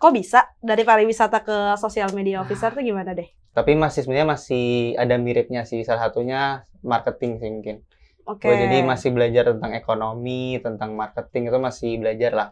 kok bisa dari pariwisata ke sosial media officer tuh gimana deh? Tapi masih sebenarnya masih ada miripnya sih. Salah satunya marketing sih mungkin. Oke. Gua jadi masih belajar tentang ekonomi, tentang marketing itu masih belajar lah.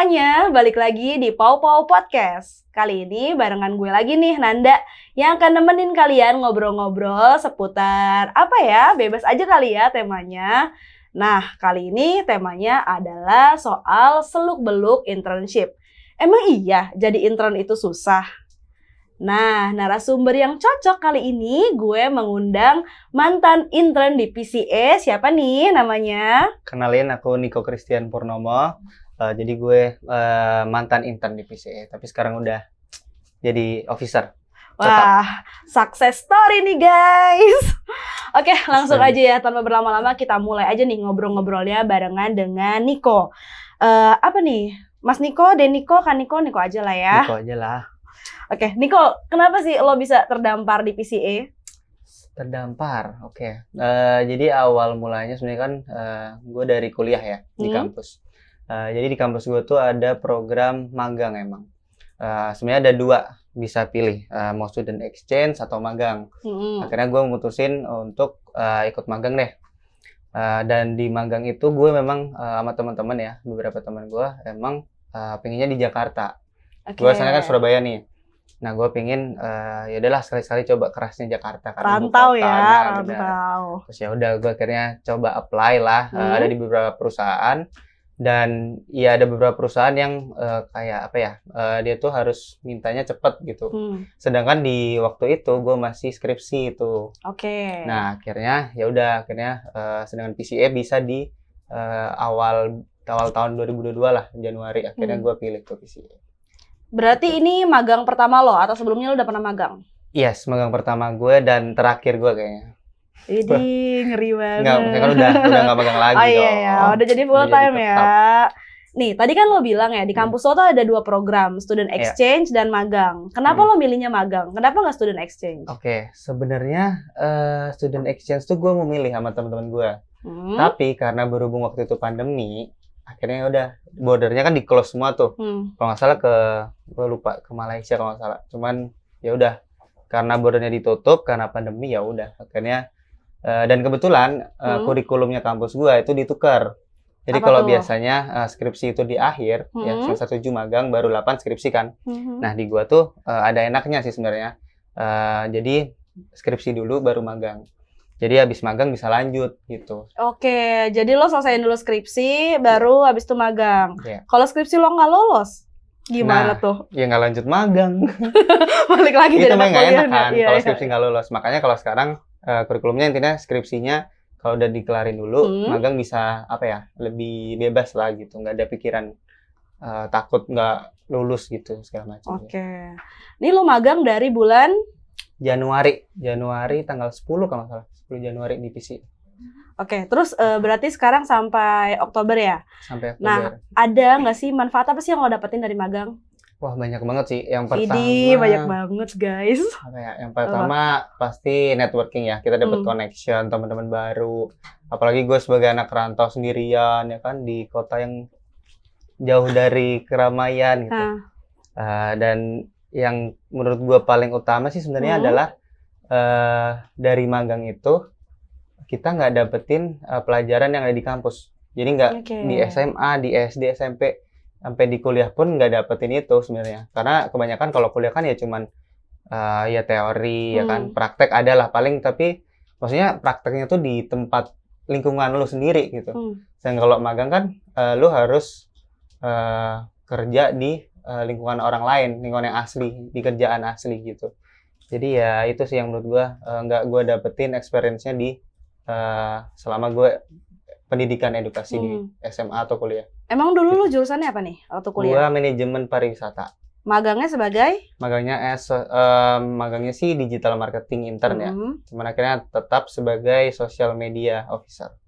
Semuanya, balik lagi di Pau Pau Podcast. Kali ini barengan gue lagi nih, Nanda, yang akan nemenin kalian ngobrol-ngobrol seputar apa ya, bebas aja kali ya temanya. Nah, kali ini temanya adalah soal seluk-beluk internship. Emang iya jadi intern itu susah? Nah, narasumber yang cocok kali ini gue mengundang mantan intern di PCA. Siapa nih namanya? Kenalin aku Niko Christian Purnomo. Uh, jadi gue uh, mantan intern di PCE, tapi sekarang udah jadi officer. Wah, success story nih guys. Oke, langsung aja ya tanpa berlama-lama kita mulai aja nih ngobrol-ngobrolnya barengan dengan Niko. Uh, apa nih, Mas Niko, Deniko, kan Niko, Niko aja lah ya. Niko aja lah. Oke, Niko, kenapa sih lo bisa terdampar di PCA? Terdampar, oke. Okay. Uh, jadi awal mulanya sebenarnya kan uh, gue dari kuliah ya di Hmm. kampus. Uh, jadi di kampus gue tuh ada program magang emang. Uh, sebenarnya ada dua bisa pilih uh, mau student exchange atau magang. Hmm. Akhirnya gue memutusin untuk uh, ikut magang deh. Uh, dan di magang itu gue memang uh, sama teman-teman ya beberapa teman gue emang uh, pengennya di Jakarta. Oke. Gue asalnya kan Surabaya nih. Nah gue pengen uh, ya udahlah sekali-sekali coba kerasnya Jakarta karena Rantau kota. ya, Nah, rantau. Terus ya udah gue akhirnya coba apply lah uh, Hmm. ada di beberapa perusahaan dan ya ada beberapa perusahaan yang uh, kayak apa ya uh, dia tuh harus mintanya cepet gitu. Hmm. Sedangkan di waktu itu gue masih skripsi itu. Oke. Nah akhirnya ya udah akhirnya uh, sedangkan PCA bisa di uh, awal awal tahun 2022 lah Januari akhirnya Hmm. gue pilih tuh PCA. Berarti ini magang pertama lo atau sebelumnya lo udah pernah magang? Yes, magang pertama gue dan terakhir gue kayaknya. Ini ngeri banget. Enggak, kan udah udah nggak magang lagi oh iya dong. ya, udah jadi full Udah jadi time ya. Nih, tadi kan lo bilang ya di kampus lo tuh ada dua program, student Iya. exchange dan magang. Kenapa Hmm. lo milihnya magang? Kenapa nggak student exchange? Oke, sebenarnya eh, student exchange tuh gue memilih sama teman-teman gue. Hmm. Tapi karena berhubung waktu itu pandemi, akhirnya ya udah bordernya kan di close semua tuh. Hmm. Kalau nggak salah ke gue lupa ke Malaysia kalau nggak salah. Cuman ya udah karena bordernya ditutup karena pandemi ya udah akhirnya eh, dan kebetulan eh, Hmm. kurikulumnya kampus gue itu ditukar. Jadi Apa kalau tuh? biasanya eh, skripsi itu di akhir ya Hmm. semester 7 magang baru 8 skripsi kan. Mhm. Nah di gua tuh eh, ada enaknya sih sebenarnya. Eh, jadi skripsi dulu baru magang. Jadi habis magang bisa lanjut gitu. Oke, jadi lo selesaiin dulu skripsi, baru habis itu magang. Iya. Kalau skripsi lo nggak lolos, gimana Nah, tuh? Ya nggak lanjut magang. Balik lagi itu jadi anak enak kan iya, kalau iya. skripsi nggak lulus. Makanya kalau sekarang eh, kurikulumnya intinya skripsinya kalau udah dikelarin dulu, Hmm. magang bisa apa ya lebih bebas lah gitu. Nggak ada pikiran eh, takut nggak lulus gitu segala macam. Oke. Ini lo magang dari bulan Januari, Januari tanggal 10 kalau nggak salah. 10 Januari di PC Oke, terus eh, berarti sekarang sampai Oktober ya? sampai Oktober. Nah, Ada nggak sih manfaat apa sih yang lo dapetin dari magang? Wah banyak banget sih. Yang pertama, Idi, banyak banget guys. ya? Yang pertama pasti networking ya. Kita dapat Hmm. connection, teman-teman baru. Apalagi gue sebagai anak rantau sendirian ya kan di kota yang jauh dari keramaian gitu. Eh, dan yang menurut gue paling utama sih sebenarnya Hmm. adalah eh dari magang itu kita nggak dapetin eh, pelajaran yang ada di kampus. Jadi nggak Oke. di SMA, di SD, SMP, sampai di kuliah pun nggak dapetin itu sebenarnya. Karena kebanyakan kalau kuliah kan ya cuman eh, ya teori ya kan, Hmm. praktek adalah paling tapi maksudnya prakteknya tuh di tempat lingkungan lu sendiri gitu. hmm. Dan kalau magang kan eh, lu harus eh, kerja di eh, lingkungan orang lain, lingkungan yang asli, di kerjaan asli gitu. Jadi ya itu sih yang menurut gua eh, nggak gua dapetin experience-nya di eh, selama gue pendidikan edukasi di Hmm. SMA atau kuliah. Emang dulu lu jurusannya apa nih waktu kuliah? Gua manajemen pariwisata. Magangnya sebagai? Magangnya es em, magangnya sih digital marketing intern ya. Hmm. Cuman akhirnya tetap sebagai social media officer.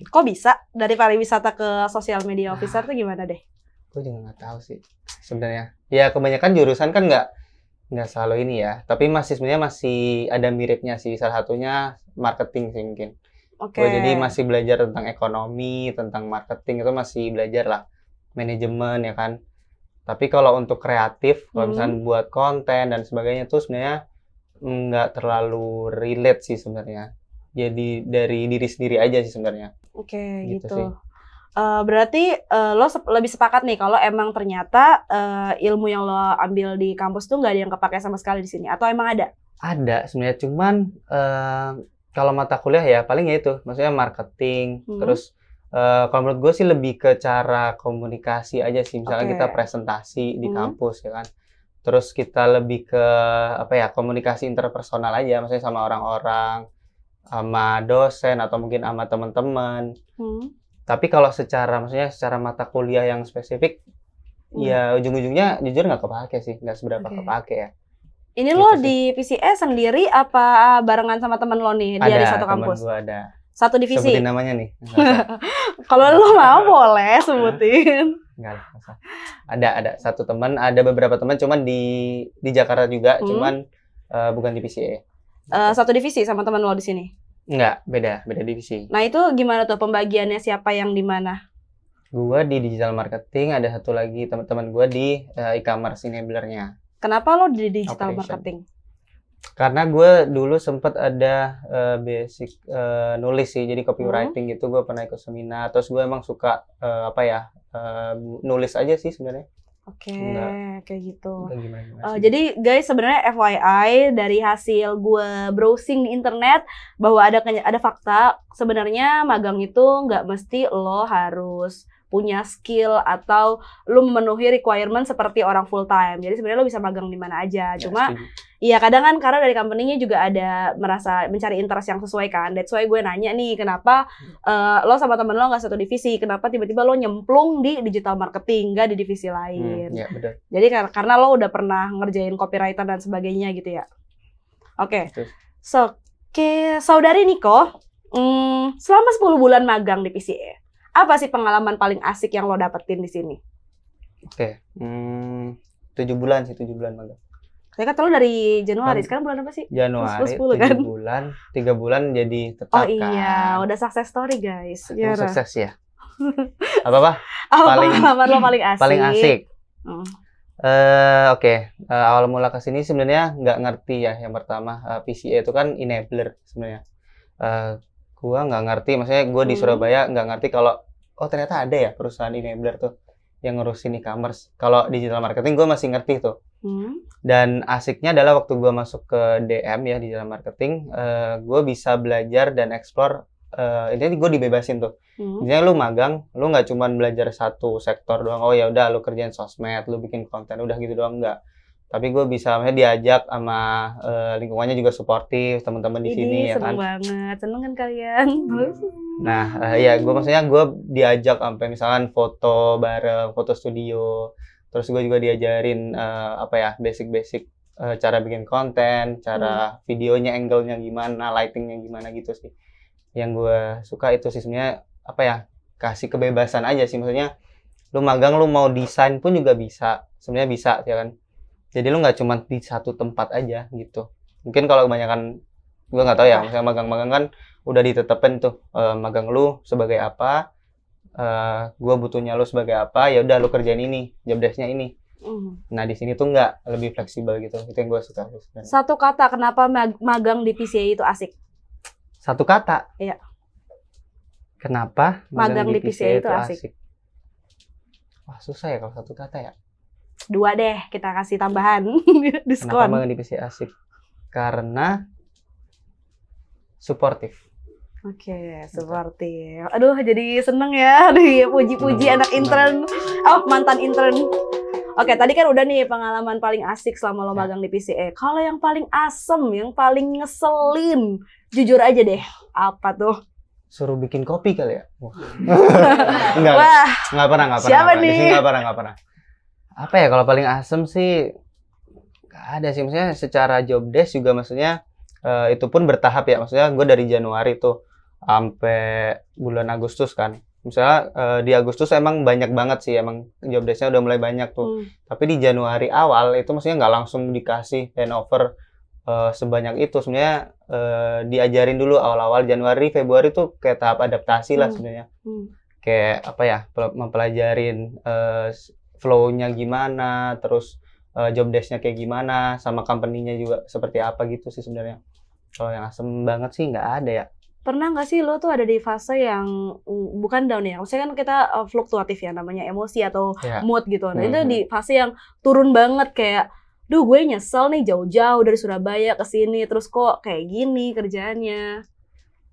Kok bisa dari pariwisata ke sosial media officer tuh gimana deh? Gue juga nggak tahu sih sebenarnya. Ya kebanyakan jurusan kan nggak nggak selalu ini ya. Tapi masih sebenarnya masih ada miripnya sih. Salah satunya marketing sih mungkin. Oke. Gue jadi masih belajar tentang ekonomi, tentang marketing itu masih belajar lah. Manajemen ya kan. Tapi kalau untuk kreatif, kalau Hmm. misalnya buat konten dan sebagainya tuh sebenarnya nggak terlalu relate sih sebenarnya. Jadi dari diri sendiri aja sih sebenarnya. Oke, Gitu gitu. sih. Eh, berarti eh, lo sep- lebih sepakat nih kalau emang ternyata eh, ilmu yang lo ambil di kampus tuh nggak ada yang kepake sama sekali di sini atau emang ada? Ada sebenarnya cuman kalau mata kuliah ya paling ya itu, maksudnya marketing, Hmm. terus eh, kalau menurut gue sih lebih ke cara komunikasi aja sih. Misalnya Oke. kita presentasi di Hmm. kampus ya kan. Terus kita lebih ke apa ya komunikasi interpersonal aja, maksudnya sama orang-orang, sama dosen atau mungkin sama teman-teman. Hmm. Tapi kalau secara maksudnya secara mata kuliah yang spesifik, Hmm. ya ujung-ujungnya jujur nggak kepake sih, nggak seberapa Oke. kepake ya. Ini Gitu lo sih. di PCE sendiri apa barengan sama temen lo nih Ada satu teman kampus? gue ada. Satu divisi. Sebutin namanya nih. Kalau lo mau boleh sebutin. Nggak lah. Ada ada satu teman, ada beberapa teman cuman di di Jakarta juga, Hmm. cuman eh, bukan di PCA. Eh, satu divisi sama temen lo di sini. Enggak, beda, beda divisi. Nah itu gimana tuh pembagiannya siapa yang di mana? Gua di digital marketing, ada satu lagi teman-teman gua di eh, e-commerce enabler-nya. Kenapa lo di digital Operation. marketing? Karena gue dulu sempat ada eh, basic eh, nulis sih, jadi copywriting gitu. Gue pernah ikut seminar. Terus gue emang suka eh, apa ya eh, nulis aja sih sebenarnya. Oke, Enggak. kayak gitu. Nggak gimana-gimana Uh, jadi guys sebenarnya FYI dari hasil gue browsing di internet bahwa ada ada fakta sebenarnya magang itu nggak mesti lo harus punya skill atau lo memenuhi requirement seperti orang full time. Jadi sebenarnya lo bisa magang di mana aja. Ya, Cuma. Iya kadang kan karena dari company-nya juga ada merasa mencari interest yang sesuai kan. That's why gue nanya nih kenapa eh, lo sama temen lo nggak satu divisi, kenapa tiba-tiba lo nyemplung di digital marketing nggak di divisi Hmm, lain. ya betul. Jadi kar- karena lo udah pernah ngerjain copywriter dan sebagainya gitu ya. Oke. Betul. So, ke saudari Niko, hmm, selama 10 bulan magang di PCE, apa sih pengalaman paling asik yang lo dapetin di sini? Oke, hmm, tujuh bulan sih, tujuh bulan magang. Saya kata lo dari Januari, Kan- sekarang bulan apa sih? Januari, 10 tujuh kan? bulan, tiga bulan jadi tetap Oh kan. iya, udah success story guys. Gimana? sukses ya. apa apa? Apa Paling- pengalaman lo paling asik? Paling asik. Hmm. Eh, oke, Eh, awal mula ke sini sebenarnya nggak ngerti ya. Yang pertama, eh, PCA itu kan enabler sebenarnya. Eh, gua nggak ngerti, maksudnya gua di Hmm. Surabaya nggak ngerti kalau oh ternyata ada ya perusahaan enabler tuh yang ngurusin e-commerce. Kalau digital marketing gua masih ngerti tuh. Hmm. Dan asiknya adalah waktu gua masuk ke DM ya digital marketing, eh, gua bisa belajar dan explore. Eh, intinya gue dibebasin tuh. Hmm. Misalnya lu magang, lu nggak cuman belajar satu sektor doang. Oh ya udah lu kerjain sosmed, lu bikin konten, udah gitu doang nggak. Tapi gue bisa misalnya diajak sama eh, lingkungannya juga suportif, teman-teman di sini Ini ya seneng kan. banget, seneng kan kalian? Nah, eh, ya gue maksudnya gue diajak sampai misalkan foto bareng, foto studio. Terus gue juga diajarin eh, apa ya basic-basic eh, cara bikin konten, cara videonya, angle-nya gimana, lightingnya gimana gitu sih. Yang gue suka itu sih sebenarnya apa ya kasih kebebasan aja sih maksudnya. Lu magang lu mau desain pun juga bisa, sebenarnya bisa ya kan. Jadi lu nggak cuma di satu tempat aja gitu. Mungkin kalau kebanyakan gue nggak tahu ya, misalnya magang-magang kan udah ditetepin tuh eh, magang lu sebagai apa eh gue butuhnya lu sebagai apa ya udah lu kerjain ini job desk-nya ini Hmm. nah di sini tuh nggak lebih fleksibel gitu itu yang gue suka. Satu kata kenapa mag- magang di PCA itu asik? satu kata Iya. kenapa Magang di PCA itu asik. wah susah ya kalau satu kata ya Dua deh, kita kasih tambahan kenapa diskon. di PCA asik karena suportif Oke, seperti. Aduh, jadi seneng ya dipuji-puji Seneng, anak intern. Oh, mantan intern. Oke, tadi kan udah nih pengalaman paling asik selama lo Ya. magang di PCE. Kalau yang paling asem, yang paling ngeselin, jujur aja deh, apa tuh? suruh bikin kopi kali ya Wah. enggak Wah, nggak pernah nggak pernah Siapa nggak pernah. Di nih? sini nggak pernah nggak pernah apa ya kalau paling asem sih nggak ada sih maksudnya secara job desk juga maksudnya eh, itu pun bertahap ya maksudnya gue dari Januari tuh sampai bulan Agustus kan. Misalnya eh, di Agustus emang banyak banget sih, emang job desk-nya udah mulai banyak tuh. Hmm. Tapi di Januari awal itu maksudnya nggak langsung dikasih handover eh, sebanyak itu. Sebenarnya eh, diajarin dulu awal-awal Januari, Februari tuh kayak tahap adaptasi lah Hmm. sebenarnya. Hmm. Kayak apa ya, pel- mempelajarin s- flow-nya gimana, terus eh, job desk-nya kayak gimana, sama company-nya juga seperti apa gitu sih sebenarnya. Kalau yang asem banget sih nggak ada ya. Pernah nggak sih lo tuh ada di fase yang mm, bukan down ya? Maksudnya kan kita uh, fluktuatif ya namanya emosi atau Ya. mood gitu. Nah, itu Mhm. di fase yang turun banget kayak duh gue nyesel nih jauh-jauh dari Surabaya ke sini terus kok kayak gini kerjaannya.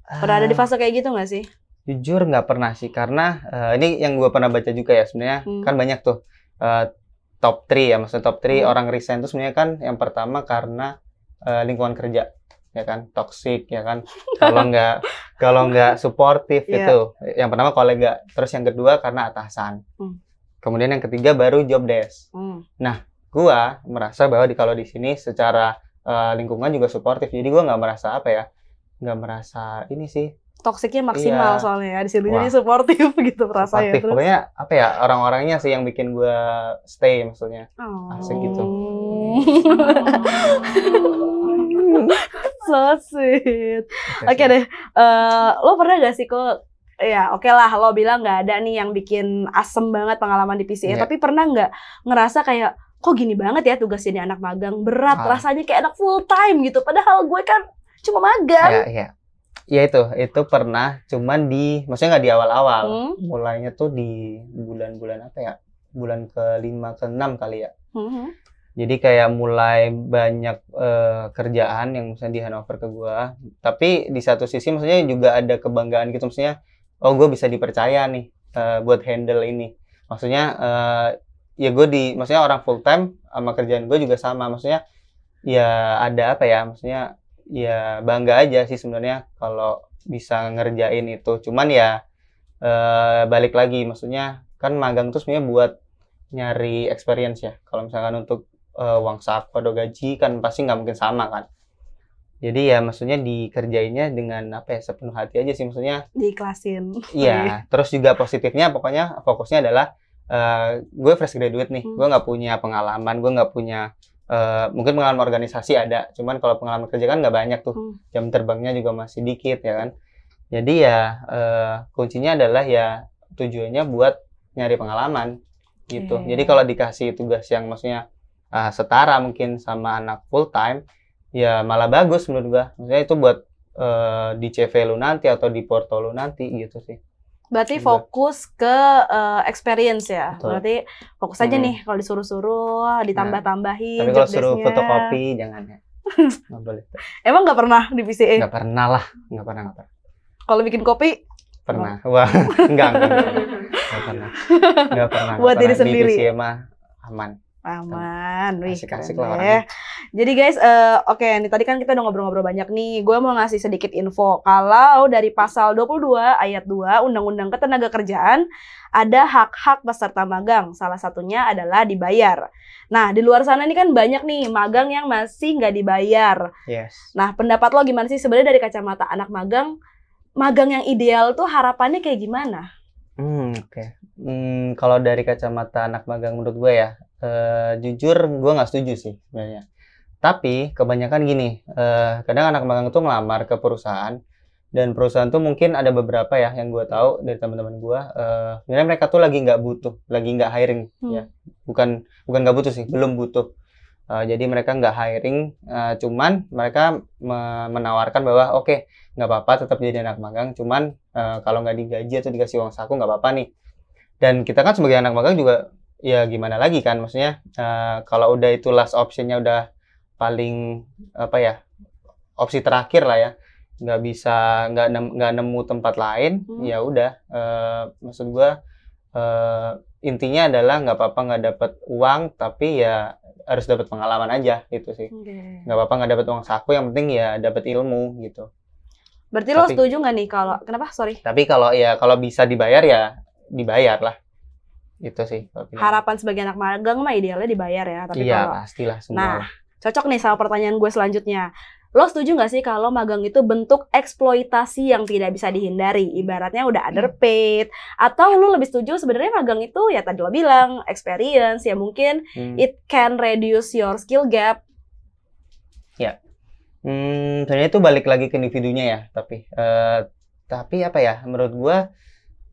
Pernah ada di Ah, fase kayak gitu nggak sih? Jujur nggak pernah sih, karena eh, ini yang gue pernah baca juga ya sebenarnya Hmm. kan banyak tuh eh, top 3 ya, maksudnya top 3 Hmm. orang resign itu sebenarnya kan yang pertama karena eh, lingkungan kerja ya kan toxic ya kan kalau nggak kalau nggak suportif Iya. itu yang pertama kolega terus yang kedua karena atasan Hmm. kemudian yang ketiga baru job desk Hmm. gua merasa bahwa di kalau di sini secara eh, lingkungan juga suportif jadi gua nggak merasa apa ya nggak merasa ini sih Toksiknya maksimal Iya. soalnya ya di sini jadi suportif gitu rasanya. Terus, pokoknya apa ya orang-orangnya sih yang bikin gua stay maksudnya oh. asik gitu. so sweet. Oke deh, eh, lo pernah gak sih kok ya oke lah lo bilang nggak ada nih yang bikin asem banget pengalaman di PCA Iya. tapi pernah nggak ngerasa kayak kok gini banget ya tugas jadi anak magang berat Ah. rasanya kayak anak full time gitu padahal gue kan cuma magang ya ya ya itu itu pernah cuman di maksudnya nggak di awal-awal. Hmm. mulainya tuh di bulan-bulan apa ya? Bulan ke lima ke enam kali ya. Mhm. jadi kayak mulai banyak eh, kerjaan yang misalnya di handover ke gua. Tapi di satu sisi maksudnya juga ada kebanggaan gitu. Maksudnya oh gue bisa dipercaya nih eh, buat handle ini. Maksudnya eh, ya gue di maksudnya orang full time sama kerjaan gue juga sama. Maksudnya ya ada apa ya? Maksudnya ya bangga aja sih sebenarnya kalau bisa ngerjain itu. Cuman ya eh, balik lagi maksudnya kan magang tuh sebenarnya buat nyari experience ya. Kalau misalkan untuk eh, uang saku atau gaji kan pasti nggak mungkin sama kan. Jadi ya maksudnya dikerjainnya dengan apa ya sepenuh hati aja sih maksudnya. Diiklasin Iya, terus juga positifnya pokoknya fokusnya adalah eh, gue fresh graduate nih, Hmm. gue nggak punya pengalaman, gue nggak punya eh, mungkin pengalaman organisasi ada, cuman kalau pengalaman kerja kan nggak banyak tuh, Hmm. jam terbangnya juga masih dikit ya kan. Jadi ya eh, kuncinya adalah ya tujuannya buat nyari pengalaman gitu. Oke. Jadi kalau dikasih tugas yang maksudnya ah, setara mungkin sama anak full time, ya malah bagus menurut gua. Maksudnya itu buat eh, di CV lu nanti atau di porto lu nanti gitu sih. Berarti Juga. fokus ke eh, experience ya. Betul. Berarti fokus aja Hmm. nih kalau disuruh-suruh, ditambah-tambahin Tapi kalau suruh fotokopi jangan ya. Nggak boleh. Emang nggak pernah di PCA? Nggak pernah lah. Nggak pernah, nggak pernah. Kalau bikin kopi Pernah. Wah, enggak, enggak, enggak, nggak pernah. Nggak pernah. Buat diri sendiri. Di PCA mah aman. Aman, wih Asik-asik lah orangnya. Jadi guys, eh, oke nih tadi kan kita udah ngobrol-ngobrol banyak nih. Gue mau ngasih sedikit info. Kalau dari pasal 22 ayat 2 Undang-Undang Ketenagakerjaan ada hak-hak peserta magang. Salah satunya adalah dibayar. Nah, di luar sana ini kan banyak nih magang yang masih nggak dibayar. Yes. Nah, pendapat lo gimana sih sebenarnya dari kacamata anak magang? Magang yang ideal tuh harapannya kayak gimana? Hmm, oke. Hmm, kalau dari kacamata anak magang menurut gue ya, eh, jujur gue nggak setuju sih sebenarnya. Tapi kebanyakan gini, eh, kadang anak magang itu ngelamar ke perusahaan dan perusahaan tuh mungkin ada beberapa ya yang gue tahu dari teman-teman gue, eh, sebenarnya mereka tuh lagi nggak butuh, lagi nggak hiring Hmm. ya, bukan bukan nggak butuh sih, belum butuh. Eh, jadi mereka nggak hiring, eh, cuman mereka me- menawarkan bahwa oke nggak apa-apa tetap jadi anak magang, cuman eh, kalau nggak digaji atau dikasih uang saku nggak apa-apa nih. Dan kita kan sebagai anak magang juga ya gimana lagi kan, maksudnya eh, kalau udah itu last optionnya udah paling apa ya opsi terakhir lah ya, nggak bisa nggak nem- nggak nemu tempat lain, Hmm. ya udah. eh, maksud gua eh, intinya adalah nggak apa-apa nggak dapat uang, tapi ya harus dapat pengalaman aja gitu sih. Nggak apa-apa nggak dapat uang saku, yang penting ya dapat ilmu gitu. Berarti lo Tapi- setuju nggak nih kalau kenapa? Sorry. Tapi kalau ya kalau bisa dibayar ya dibayar lah. Itu sih. Harapan sebagai anak magang mah idealnya dibayar ya. Tapi iya kalau pastilah semua. Nah, cocok nih sama pertanyaan gue selanjutnya. Lo setuju nggak sih kalau magang itu bentuk eksploitasi yang tidak bisa dihindari? Ibaratnya udah underpaid. Atau lo lebih setuju sebenarnya magang itu ya tadi lo bilang experience ya mungkin Hmm. it can reduce your skill gap. Hmm, sebenarnya itu balik lagi ke individunya ya, tapi eh, tapi apa ya? Menurut gua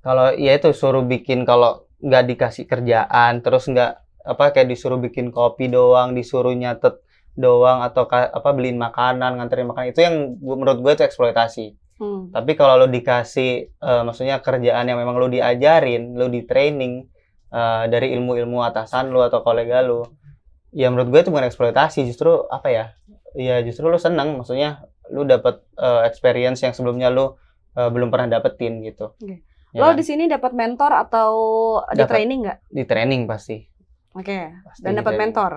kalau ya itu suruh bikin kalau nggak dikasih kerjaan, terus nggak apa kayak disuruh bikin kopi doang, disuruh nyatet doang atau ka- apa beliin makanan, nganterin makanan itu yang gua- menurut gua itu eksploitasi. Hmm. Tapi kalau lo dikasih eh, maksudnya kerjaan yang memang lo diajarin, lo di training eh, dari ilmu-ilmu atasan lo atau kolega lo, ya menurut gue itu bukan eksploitasi, justru apa ya? Ya justru lo senang, maksudnya lo dapet eh, experience yang sebelumnya lo eh, belum pernah dapetin gitu. Oke. Ya Lo kan? di sini dapat mentor atau di Dapat. training nggak? di training pasti. Oke. Pasti Dan di dapat mentor.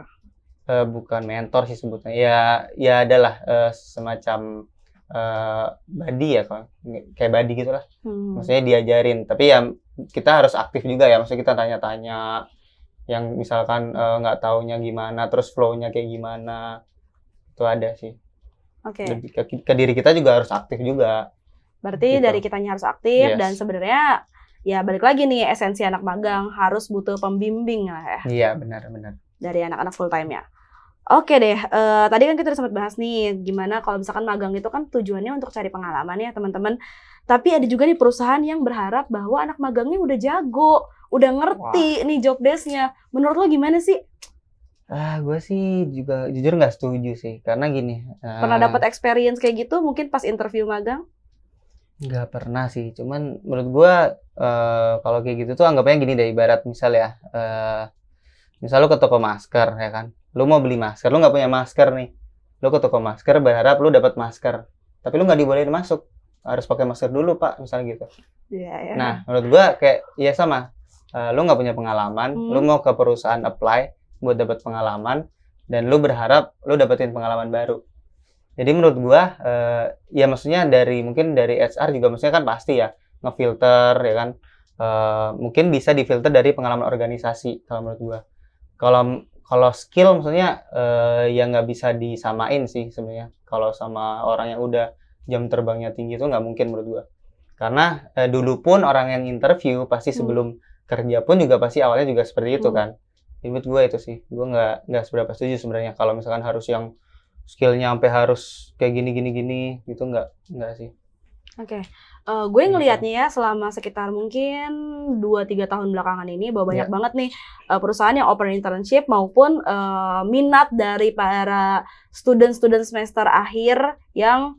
Eh, bukan mentor sih sebutnya. Ya ya adalah eh, semacam eh buddy ya kalau kayak buddy gitulah. Hmm. maksudnya diajarin tapi ya kita harus aktif juga ya maksudnya kita tanya-tanya yang misalkan nggak taunya gimana terus flow-nya kayak gimana itu ada sih Oke. Lebih ke, ke diri kita juga harus aktif juga Berarti Gitu. dari kitanya harus aktif Yes. dan sebenarnya ya balik lagi nih esensi anak magang harus butuh pembimbing lah ya iya benar benar dari anak-anak full time ya. Oke deh, eh, tadi kan kita udah sempat bahas nih gimana kalau misalkan magang itu kan tujuannya untuk cari pengalaman ya teman-teman. Tapi ada juga nih perusahaan yang berharap bahwa anak magangnya udah jago, udah ngerti nih job desk-nya. Menurut lo gimana sih? ah gue sih juga jujur nggak setuju sih karena gini eh, Pernah dapat experience kayak gitu mungkin pas interview magang? Nggak pernah sih cuman menurut gue eh, kalau kayak gitu tuh anggapnya gini deh ibarat misal ya eh, misal lu ke toko masker ya kan? Lu mau beli masker lu nggak punya masker nih. Lu ke toko masker berharap lu dapat masker. Tapi lu nggak dibolehin masuk harus pakai masker dulu pak misalnya gitu. Iya ya. nah menurut gua kayak ya sama. Eh, lu nggak punya pengalaman Hmm. lu mau ke perusahaan apply buat dapat pengalaman dan lu berharap lu dapetin pengalaman baru jadi menurut gua eh, ya maksudnya dari mungkin dari HR juga maksudnya kan pasti ya ngefilter ya kan? Eh, mungkin bisa difilter dari pengalaman organisasi kalau menurut gua. Kalau kalau skill maksudnya eh, ya nggak bisa disamain sih sebenarnya. Kalau sama orang yang udah jam terbangnya tinggi itu nggak mungkin menurut gua. Karena eh, dulu pun orang yang interview pasti Hmm. sebelum kerja pun juga pasti awalnya juga seperti itu Hmm. kan. Menurut gue itu sih. Gue nggak nggak seberapa setuju sebenarnya kalau misalkan harus yang skillnya sampai harus kayak gini gini gini gitu nggak nggak sih Oke, Eh, gue Gitu. ngelihatnya ya selama sekitar mungkin 2-3 tahun belakangan ini bahwa banyak Ya. banget nih eh, perusahaan yang open internship maupun eh, minat dari para student-student semester akhir yang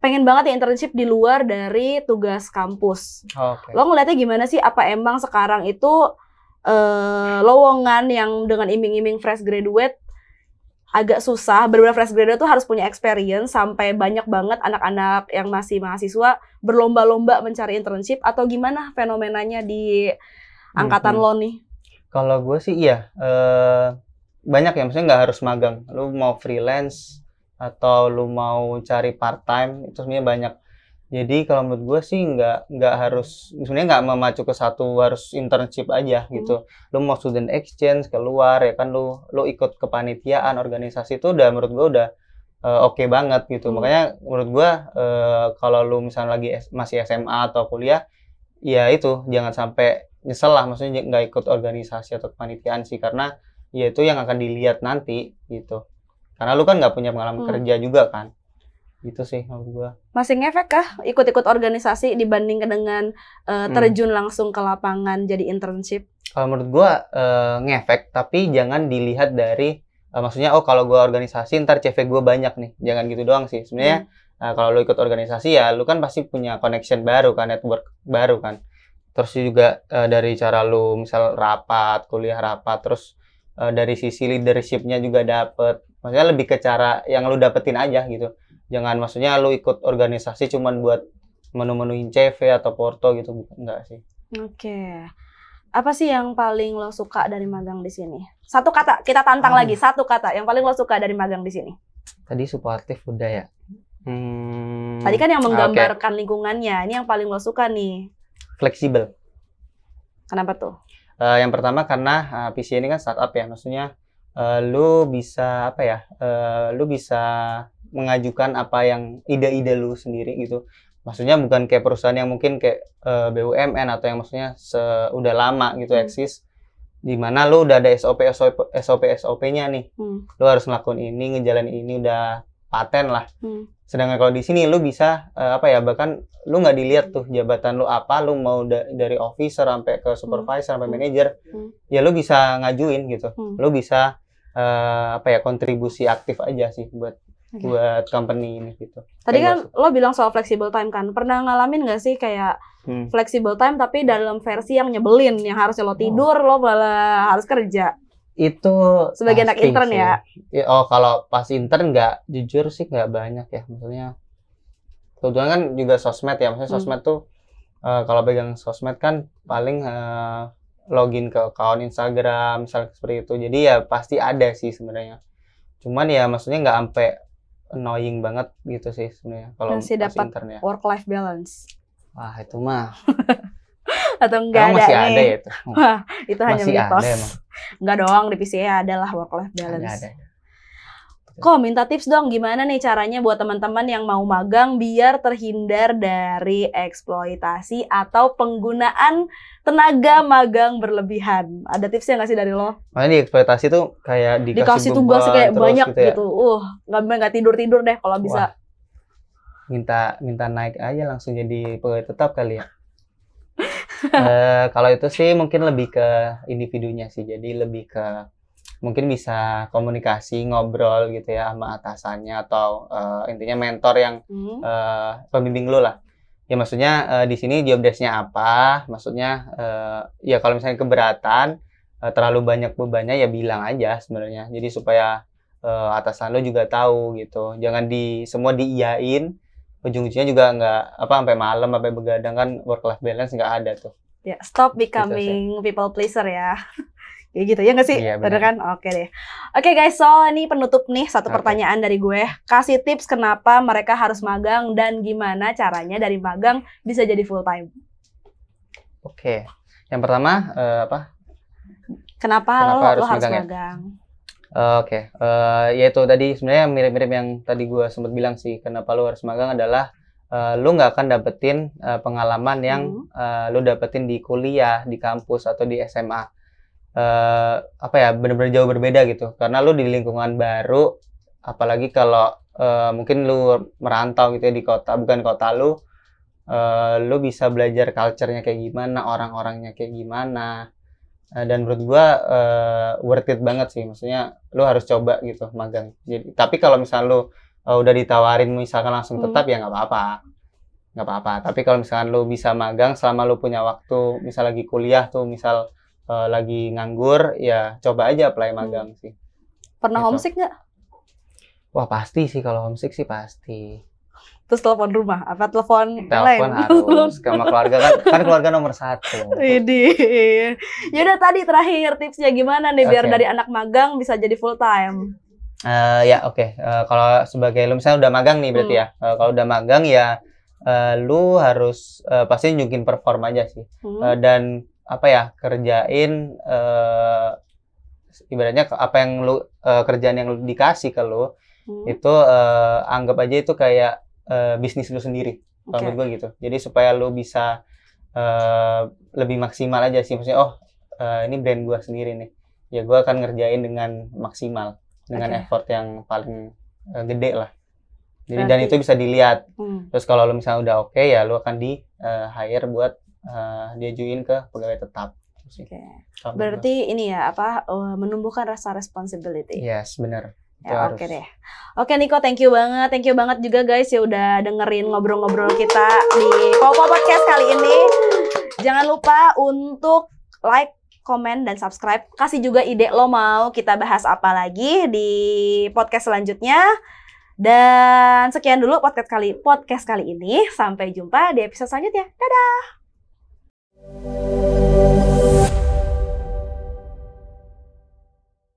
pengen banget ya internship di luar dari tugas kampus. oke Lo ngeliatnya gimana sih? Apa emang sekarang itu eh, lowongan yang dengan iming-iming fresh graduate agak susah. Benar-benar fresh graduate tuh harus punya experience sampai banyak banget anak-anak yang masih mahasiswa berlomba-lomba mencari internship atau gimana fenomenanya di angkatan Mhm. lo nih? Kalau gue sih iya eh, banyak ya maksudnya nggak harus magang. Lu mau freelance atau lu mau cari part time itu sebenarnya banyak. Jadi kalau menurut gue sih nggak nggak harus sebenarnya nggak memacu ke satu harus internship aja gitu. Lu mau student exchange keluar ya kan lu lu ikut kepanitiaan organisasi itu udah menurut gue udah eh, oke banget gitu. Hmm. Makanya menurut gue eh, kalau lu misalnya lagi S- masih SMA atau kuliah ya itu jangan sampai nyesel lah maksudnya nggak ikut organisasi atau kepanitiaan sih karena ya itu yang akan dilihat nanti gitu karena lu kan nggak punya pengalaman Hmm. kerja juga kan gitu sih menurut gua. Masih ngefek kah ikut-ikut organisasi dibandingkan dengan Hmm. terjun langsung ke lapangan jadi internship? kalau menurut gua eh, ngefek tapi jangan dilihat dari eh, maksudnya oh kalau gua organisasi ntar CV gua banyak nih. Jangan gitu doang sih. Sebenarnya eh, kalau lu ikut organisasi ya lu kan pasti punya connection baru kan network baru kan. Terus juga eh, dari cara lu misal rapat kuliah rapat terus eh, dari sisi leadershipnya juga dapet. Maksudnya lebih ke cara yang lu dapetin aja gitu jangan maksudnya lu ikut organisasi cuman buat menu-menuin CV atau porto gitu bukan enggak sih Oke. Apa sih yang paling lo suka dari magang di sini? Satu kata, kita tantang Aduh. lagi. Satu kata yang paling lo suka dari magang di sini. tadi suportif udah ya hmm, Tadi kan yang menggambarkan lingkungannya. Ini yang paling lo suka nih. fleksibel Kenapa tuh? Eh, yang pertama karena eh, PC ini kan startup ya, maksudnya eh, lu bisa apa ya? eh, lu bisa mengajukan apa yang ide-ide lu sendiri gitu. Maksudnya bukan kayak perusahaan yang mungkin kayak eh, BUMN atau yang maksudnya udah lama gitu Hmm. eksis di mana lu udah ada SOP SOP SOP SOP-nya nih. Hmm. Lu harus ngelakuin ini, ngejalanin ini udah paten lah. Hmm. Sedangkan kalau di sini lu bisa eh, apa ya bahkan lu nggak dilihat tuh jabatan lu apa, lu mau da- dari officer sampai ke supervisor sampai Hmm. manager, Hmm. ya lu bisa ngajuin gitu. Hmm. Lu bisa eh, apa ya kontribusi aktif aja sih buat Oke. buat company ini gitu. Tadi Kayak kan lo bilang soal flexible time kan. Pernah ngalamin nggak sih kayak Hmm. flexible time tapi dalam versi yang nyebelin, yang harusnya Oh. lo tidur, lo malah harus kerja. Itu Sebagai anak intern sih. ya? Ya, Oh kalau pas intern nggak jujur sih nggak banyak ya maksudnya. Kebetulan kan juga sosmed ya, maksudnya Hmm. sosmed tuh eh, kalau pegang sosmed kan paling eh, login ke account Instagram misalnya seperti itu. Jadi ya pasti ada sih sebenarnya. Cuman ya maksudnya nggak sampai annoying banget gitu sih sebenarnya kalau Masih dapat intern ya. Work life balance. Wah itu mah Atau enggak emang ada masih nih? ada ya itu. Itu hanya Masih mitos. ada emang. Enggak doang di PCA adalah work life Ada balance. ada. Kok minta tips dong gimana nih caranya buat teman-teman yang mau magang biar terhindar dari eksploitasi atau penggunaan tenaga magang berlebihan. Ada tipsnya nggak sih dari lo? Makanya di eksploitasi tuh kayak dikasih, Dikasih tugas kayak banyak gitu. ya. gitu. Uh, nggak nggak tidur tidur deh kalau bisa. minta minta naik aja langsung jadi pegawai tetap kali ya. Eh, kalau itu sih mungkin lebih ke individunya sih. Jadi lebih ke mungkin bisa komunikasi, ngobrol gitu ya sama atasannya atau eh, intinya mentor yang Hmm. eh, pembimbing lu lah. Ya maksudnya eh, di sini job desk-nya apa? Maksudnya eh, ya kalau misalnya keberatan eh, terlalu banyak bebannya ya bilang aja sebenarnya. Jadi supaya eh, atasan lu juga tahu gitu. Jangan di semua diiyain. Ujung-ujungnya juga nggak apa sampai malam sampai begadang kan work life balance nggak ada tuh. Ya, stop becoming people pleaser ya. Kayak gitu ya nggak sih? Iya, Bener benar. kan? Oke deh. Oke guys, so ini penutup nih satu Oke. pertanyaan dari gue. Kasih tips kenapa mereka harus magang dan gimana caranya dari magang bisa jadi full time. Oke. Yang pertama eh, apa? Kenapa, Kenapa lo, harus lo harus magang ya? magang? Eh, Oke, Eh, ya itu tadi sebenarnya mirip-mirip yang tadi gua sempat bilang sih. Kenapa lu harus magang adalah eh, lu nggak akan dapetin eh, pengalaman yang eh, lu dapetin di kuliah, di kampus atau di SMA. Eh, apa ya, bener-bener jauh berbeda gitu. Karena lu di lingkungan baru, apalagi kalau eh, mungkin lu merantau gitu ya di kota, bukan kota lu, eh, lu bisa belajar culture-nya kayak gimana, orang-orangnya kayak gimana. Dan menurut gua eh, worth it banget sih maksudnya lu harus coba gitu magang jadi tapi kalau misal lu eh, udah ditawarin misalkan langsung Hmm. tetap ya nggak apa-apa nggak apa-apa tapi kalau misalkan lu bisa magang selama lu punya waktu misal lagi kuliah tuh misal eh, lagi nganggur ya coba aja apply magang sih Pernah Gitu. homesick nggak? wah pasti sih kalau homesick sih pasti Terus telepon rumah? Apa telepon telepon harus sama keluarga kan kan keluarga nomor satu Widih. Yaudah tadi terakhir tipsnya gimana nih biar Oke. dari anak magang bisa jadi full time? Eh, ya oke Eh, kalau sebagai lu misalnya udah magang nih berarti Hmm. ya Eh, kalau udah magang ya eh, lu harus eh, pasti nunjukin perform aja sih Hmm. Eh, dan apa ya kerjain eh, ibaratnya apa yang lu eh, kerjaan yang lu dikasih ke lu Hmm. itu eh, anggap aja itu kayak eh, bisnis lu sendiri kalau Oke. menurut gue gitu jadi supaya lu bisa eh, lebih maksimal aja sih maksudnya oh eh, ini brand gua sendiri nih ya gua akan ngerjain dengan maksimal dengan Oke. effort yang paling eh, gede lah jadi dan itu bisa dilihat Hmm. terus kalau lu misalnya udah oke ya lu akan di eh, hire buat eh, diajuin ke pegawai tetap. Oke. Menurut Berarti ini ya apa eh, menumbuhkan rasa responsibility. yes bener Itu Ya, oke deh. Oke Niko, thank you banget. Thank you banget juga guys ya udah dengerin ngobrol-ngobrol kita di Popo Podcast kali ini. Jangan lupa untuk like, komen, dan subscribe. Kasih juga ide lo mau kita bahas apa lagi di podcast selanjutnya. Dan sekian dulu podcast kali podcast kali ini. Sampai jumpa di episode selanjutnya. Dadah. Música